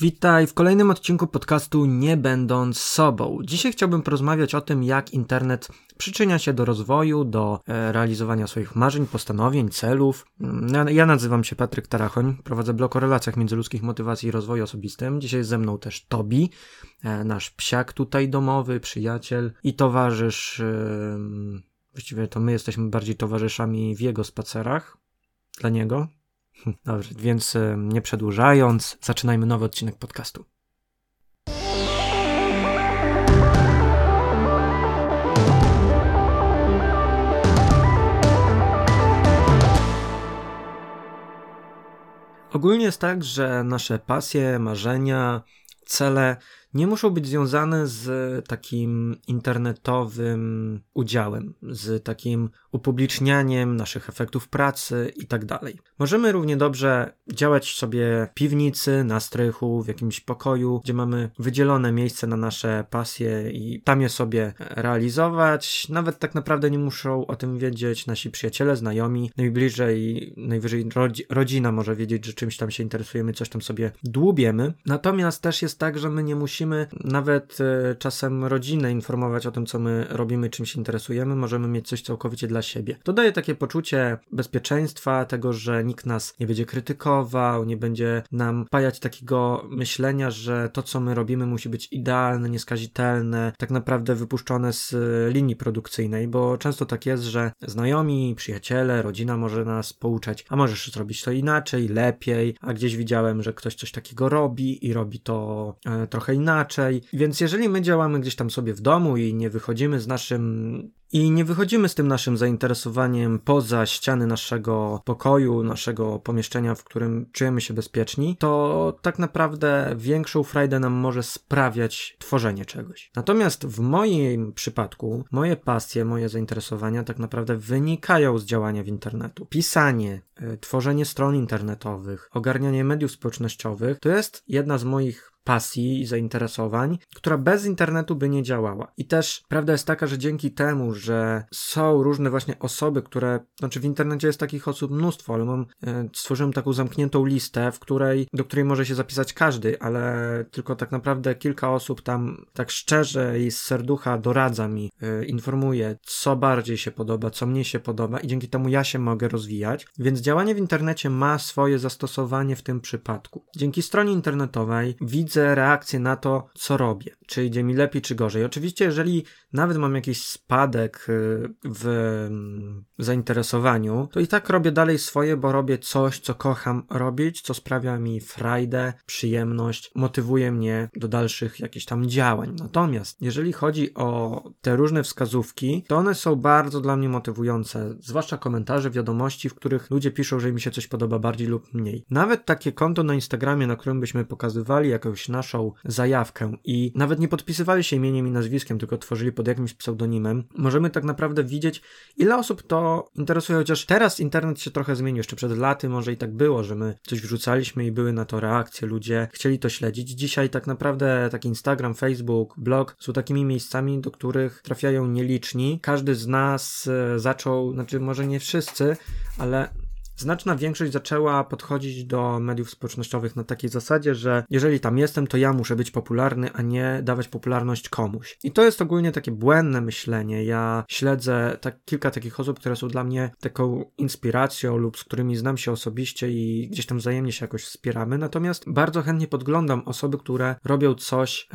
Witaj w kolejnym odcinku podcastu Nie będąc sobą. Dzisiaj chciałbym porozmawiać o tym, jak internet przyczynia się do rozwoju, do e, realizowania swoich marzeń, postanowień, celów. Mm, ja nazywam się Patryk Tarachoń, prowadzę blog o relacjach międzyludzkich, motywacji i rozwoju osobistym. Dzisiaj jest ze mną też Tobi, e, nasz psiak tutaj domowy, przyjaciel i towarzysz. Właściwie to my jesteśmy bardziej towarzyszami w jego spacerach. Dla niego, Dobrze, więc nie przedłużając, zaczynajmy nowy odcinek podcastu. Ogólnie jest tak, że nasze pasje, marzenia, cele nie muszą być związane z takim internetowym udziałem, z takim upublicznianiem naszych efektów pracy i tak. Możemy równie dobrze działać sobie w piwnicy, na strychu, w jakimś pokoju, gdzie mamy wydzielone miejsce na nasze pasje i tam je sobie realizować. Nawet tak naprawdę nie muszą o tym wiedzieć nasi przyjaciele, znajomi, najbliżej, najwyżej rodzina może wiedzieć, że czymś tam się interesujemy, coś tam sobie dłubiemy. Natomiast też jest tak, że my nie musimy nawet e, czasem rodzinę informować o tym, co my robimy, czym się interesujemy. Możemy mieć coś całkowicie dla siebie. To daje takie poczucie bezpieczeństwa, tego, że nikt nas nie będzie krytykował, nie będzie nam pajać takiego myślenia, że to, co my robimy, musi być idealne, nieskazitelne, tak naprawdę wypuszczone z linii produkcyjnej, bo często tak jest, że znajomi, przyjaciele, rodzina może nas pouczać, a możesz zrobić to inaczej, lepiej, a gdzieś widziałem, że ktoś coś takiego robi i robi to e, trochę inaczej. Więc jeżeli my działamy gdzieś tam sobie w domu i nie wychodzimy z naszym i nie wychodzimy z tym naszym zainteresowaniem poza ściany naszego pokoju, naszego pomieszczenia, w którym czujemy się bezpieczni, to tak naprawdę większą frajdę nam może sprawiać tworzenie czegoś. Natomiast w moim przypadku, moje pasje, moje zainteresowania tak naprawdę wynikają z działania w internetu. Pisanie, y, tworzenie stron internetowych, ogarnianie mediów społecznościowych to jest jedna z moich pasji i zainteresowań, która bez internetu by nie działała. I też prawda jest taka, że dzięki temu, że są różne właśnie osoby, które, znaczy w internecie jest takich osób mnóstwo, ale mam, e, stworzyłem taką zamkniętą listę, w której, do której może się zapisać każdy, ale tylko tak naprawdę kilka osób tam tak szczerze i z serducha doradza mi, e, informuje, co bardziej się podoba, co mnie się podoba i dzięki temu ja się mogę rozwijać. Więc działanie w internecie ma swoje zastosowanie w tym przypadku. Dzięki stronie internetowej widzę widzę reakcję na to, co robię. Czy idzie mi lepiej, czy gorzej. Oczywiście, jeżeli nawet mam jakiś spadek y, w mm, zainteresowaniu, to i tak robię dalej swoje, bo robię coś, co kocham robić, co sprawia mi frajdę, przyjemność, motywuje mnie do dalszych jakichś tam działań. Natomiast jeżeli chodzi o te różne wskazówki, to one są bardzo dla mnie motywujące, zwłaszcza komentarze, wiadomości, w których ludzie piszą, że im się coś podoba bardziej lub mniej. Nawet takie konto na Instagramie, na którym byśmy pokazywali jakąś naszą zajawkę i nawet nie podpisywali się imieniem i nazwiskiem, tylko tworzyli pod jakimś pseudonimem, możemy tak naprawdę widzieć, ile osób to interesuje, chociaż teraz internet się trochę zmienił. Jeszcze przed laty może i tak było, że my coś wrzucaliśmy i były na to reakcje, ludzie chcieli to śledzić. Dzisiaj tak naprawdę taki Instagram, Facebook, blog są takimi miejscami, do których trafiają nieliczni. Każdy z nas e, zaczął, znaczy może nie wszyscy, ale znaczna większość zaczęła podchodzić do mediów społecznościowych na takiej zasadzie, że jeżeli tam jestem, to ja muszę być popularny, a nie dawać popularność komuś. I to jest ogólnie takie błędne myślenie. Ja śledzę tak, kilka takich osób, które są dla mnie taką inspiracją lub z którymi znam się osobiście i gdzieś tam wzajemnie się jakoś wspieramy. Natomiast bardzo chętnie podglądam osoby, które robią coś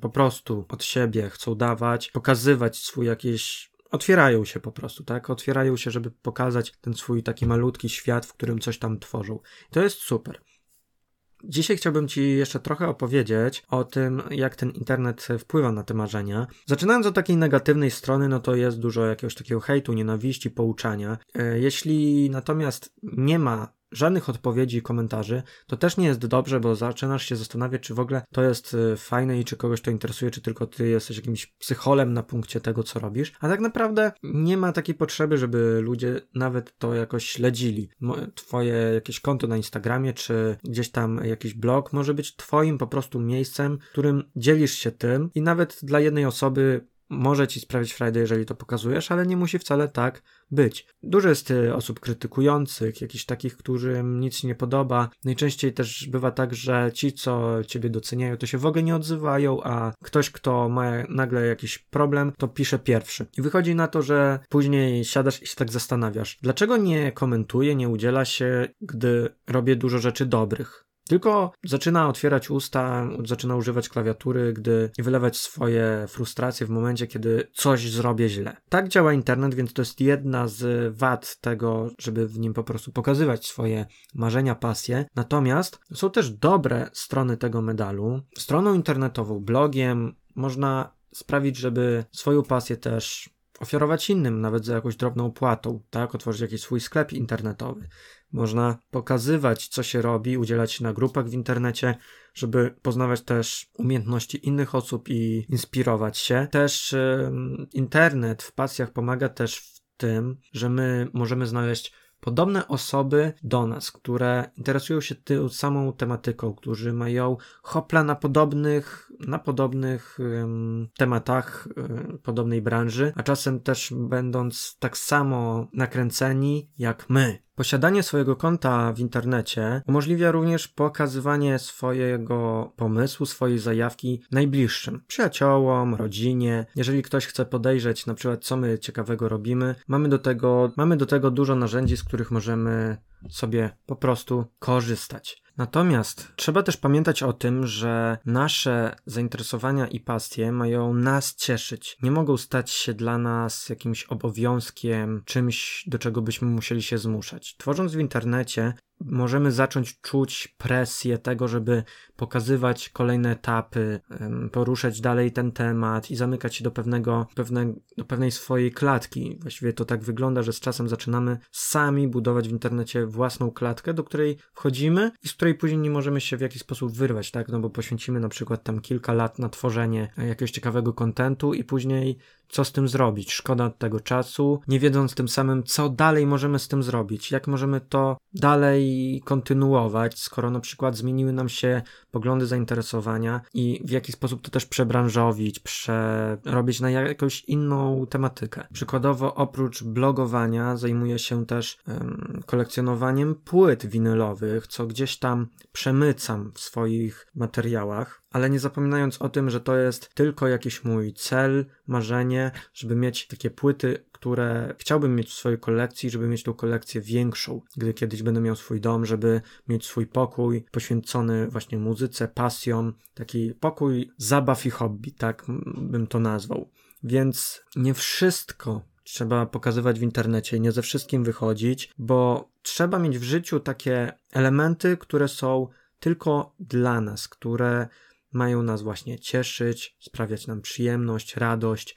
po prostu od siebie, chcą dawać, pokazywać swój jakiś otwierają się po prostu, tak? Otwierają się, żeby pokazać ten swój taki malutki świat, w którym coś tam tworzą. I to jest super. Dzisiaj chciałbym Ci jeszcze trochę opowiedzieć o tym, jak ten internet wpływa na te marzenia. Zaczynając od takiej negatywnej strony, no to jest dużo jakiegoś takiego hejtu, nienawiści, pouczania. E, jeśli natomiast nie ma żadnych odpowiedzi i komentarzy, to też nie jest dobrze, bo zaczynasz się zastanawiać, czy w ogóle to jest y, fajne i czy kogoś to interesuje, czy tylko ty jesteś jakimś psycholem na punkcie tego, co robisz. A tak naprawdę nie ma takiej potrzeby, żeby ludzie nawet to jakoś śledzili. Twoje jakieś konto na Instagramie, czy gdzieś tam jakiś blog może być twoim po prostu miejscem, którym dzielisz się tym i nawet dla jednej osoby może ci sprawić frajdę, jeżeli to pokazujesz, ale nie musi wcale tak być. Dużo jest y, osób krytykujących, jakichś takich, którym nic nie podoba. Najczęściej też bywa tak, że ci, co ciebie doceniają, to się w ogóle nie odzywają, a ktoś, kto ma nagle jakiś problem, to pisze pierwszy. I wychodzi na to, że później siadasz i się tak zastanawiasz, dlaczego nie komentuje, nie udziela się, gdy robię dużo rzeczy dobrych. Tylko zaczyna otwierać usta, zaczyna używać klawiatury, gdy wylewać swoje frustracje w momencie, kiedy coś zrobię źle. Tak działa internet, więc to jest jedna z wad tego, żeby w nim po prostu pokazywać swoje marzenia, pasje. Natomiast są też dobre strony tego medalu. Stroną internetową, blogiem można sprawić, żeby swoją pasję też ofiarować innym, nawet za jakąś drobną płatą, tak? Otworzyć jakiś swój sklep internetowy. Można pokazywać, co się robi, udzielać się na grupach w internecie, żeby poznawać też umiejętności innych osób i inspirować się. Też internet w pasjach pomaga też w tym, że my możemy znaleźć podobne osoby do nas, które interesują się tą samą tematyką, którzy mają hopla na podobnych, na podobnych tematach um, podobnej branży, a czasem też będąc tak samo nakręceni jak my. Posiadanie swojego konta w internecie umożliwia również pokazywanie swojego pomysłu, swojej zajawki najbliższym, przyjaciołom, rodzinie. Jeżeli ktoś chce podejrzeć na przykład co my ciekawego robimy, mamy do tego, mamy do tego dużo narzędzi, z których możemy sobie po prostu korzystać. Natomiast trzeba też pamiętać o tym, że nasze zainteresowania i pasje mają nas cieszyć. Nie mogą stać się dla nas jakimś obowiązkiem, czymś, do czego byśmy musieli się zmuszać. Tworząc w internecie, możemy zacząć czuć presję tego, żeby pokazywać kolejne etapy, poruszać dalej ten temat i zamykać się do pewnego, pewne, do pewnej swojej klatki. Właściwie to tak wygląda, że z czasem zaczynamy sami budować w internecie własną klatkę, do której wchodzimy i z której później nie możemy się w jakiś sposób wyrwać, tak? No bo poświęcimy na przykład tam kilka lat na tworzenie jakiegoś ciekawego kontentu i później co z tym zrobić. Szkoda tego czasu, nie wiedząc tym samym, co dalej możemy z tym zrobić, jak możemy to dalej kontynuować, skoro na przykład zmieniły nam się poglądy, zainteresowania i w jaki sposób to też przebranżowić, przerobić na jakąś inną tematykę. Przykładowo, oprócz blogowania, zajmuję się też um, kolekcjonowaniem płyt winylowych, co gdzieś tam przemycam w swoich materiałach ale nie zapominając o tym, że to jest tylko jakiś mój cel, marzenie, żeby mieć takie płyty, które chciałbym mieć w swojej kolekcji, żeby mieć tą kolekcję większą, gdy kiedyś będę miał swój dom, żeby mieć swój pokój poświęcony właśnie muzyce, pasjom, taki pokój zabaw i hobby, tak bym to nazwał. Więc nie wszystko trzeba pokazywać w internecie, nie ze wszystkim wychodzić, bo trzeba mieć w życiu takie elementy, które są tylko dla nas, które mają nas właśnie cieszyć, sprawiać nam przyjemność, radość,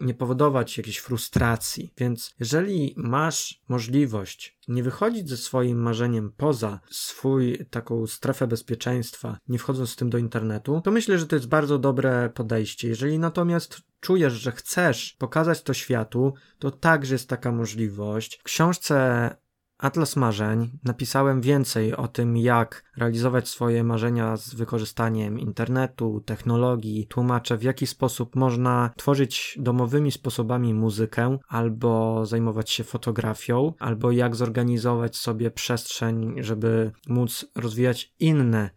nie powodować jakiejś frustracji. Więc jeżeli masz możliwość nie wychodzić ze swoim marzeniem poza swój taką strefę bezpieczeństwa, nie wchodząc z tym do internetu, to myślę, że to jest bardzo dobre podejście. Jeżeli natomiast czujesz, że chcesz pokazać to światu, to także jest taka możliwość. W książce Atlas Marzeń napisałem więcej o tym, jak realizować swoje marzenia z wykorzystaniem internetu, technologii. Tłumaczę, w jaki sposób można tworzyć domowymi sposobami muzykę, albo zajmować się fotografią, albo jak zorganizować sobie przestrzeń, żeby móc rozwijać inne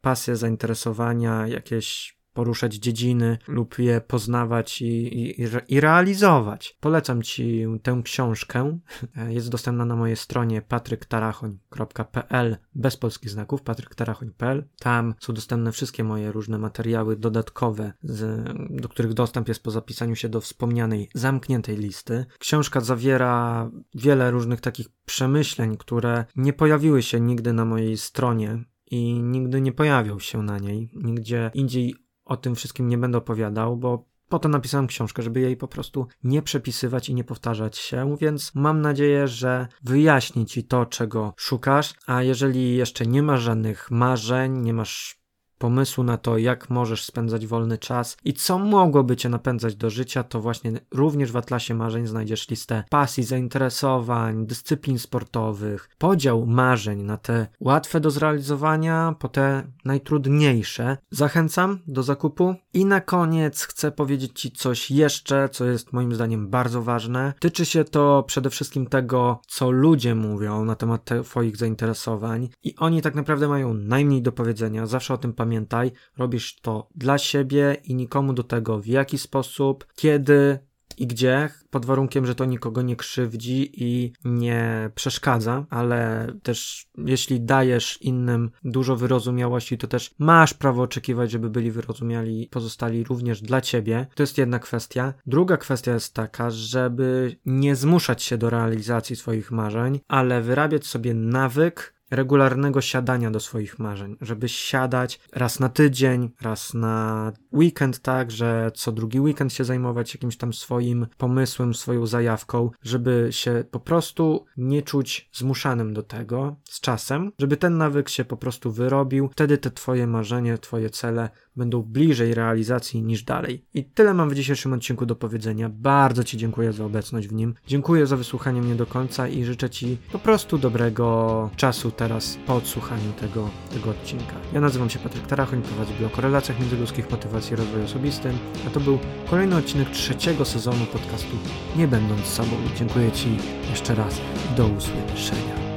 pasje, zainteresowania, jakieś poruszać dziedziny lub je poznawać i, i, i, realizować. Polecam Ci tę książkę. Jest dostępna na mojej stronie patryktarachoń.pl bez polskich znaków, patryktarachoń.pl. Tam są dostępne wszystkie moje różne materiały dodatkowe, z, do których dostęp jest po zapisaniu się do wspomnianej zamkniętej listy. Książka zawiera wiele różnych takich przemyśleń, które nie pojawiły się nigdy na mojej stronie i nigdy nie pojawią się na niej. Nigdzie indziej o tym wszystkim nie będę opowiadał, bo po to napisałem książkę, żeby jej po prostu nie przepisywać i nie powtarzać się, więc mam nadzieję, że wyjaśni ci to, czego szukasz, a jeżeli jeszcze nie masz żadnych marzeń, nie masz pomysłu na to, jak możesz spędzać wolny czas i co mogłoby cię napędzać do życia, to właśnie również w Atlasie Marzeń znajdziesz listę pasji, zainteresowań, dyscyplin sportowych, podział marzeń na te łatwe do zrealizowania, po te najtrudniejsze. Zachęcam do zakupu. I na koniec chcę powiedzieć Ci coś jeszcze, co jest moim zdaniem bardzo ważne. Tyczy się to przede wszystkim tego, co ludzie mówią na temat Twoich zainteresowań, i oni tak naprawdę mają najmniej do powiedzenia. Zawsze o tym pamiętaj. Robisz to dla siebie i nikomu do tego, w jaki sposób, kiedy i gdzie, pod warunkiem, że to nikogo nie krzywdzi i nie przeszkadza, ale też jeśli dajesz innym dużo wyrozumiałości, to też masz prawo oczekiwać, żeby byli wyrozumiali pozostali również dla ciebie. To jest jedna kwestia. Druga kwestia jest taka, żeby nie zmuszać się do realizacji swoich marzeń, ale wyrabiać sobie nawyk regularnego siadania do swoich marzeń, żeby siadać raz na tydzień, raz na weekend, tak, że co drugi weekend się zajmować jakimś tam swoim pomysłem, swoją zajawką, żeby się po prostu nie czuć zmuszanym do tego z czasem, żeby ten nawyk się po prostu wyrobił, wtedy te twoje marzenie, twoje cele będą bliżej realizacji niż dalej. I tyle mam w dzisiejszym odcinku do powiedzenia. Bardzo Ci dziękuję za obecność w nim. Dziękuję za wysłuchanie mnie do końca i życzę Ci po prostu dobrego czasu teraz po odsłuchaniu tego, tego odcinka. Ja nazywam się Patryk Tarachoń, prowadzę blog o relacjach międzyludzkich, motywacji i rozwoju osobistym, a to był kolejny odcinek trzeciego sezonu podcastu Nie będąc sobą. Dziękuję Ci jeszcze raz do usłyszenia.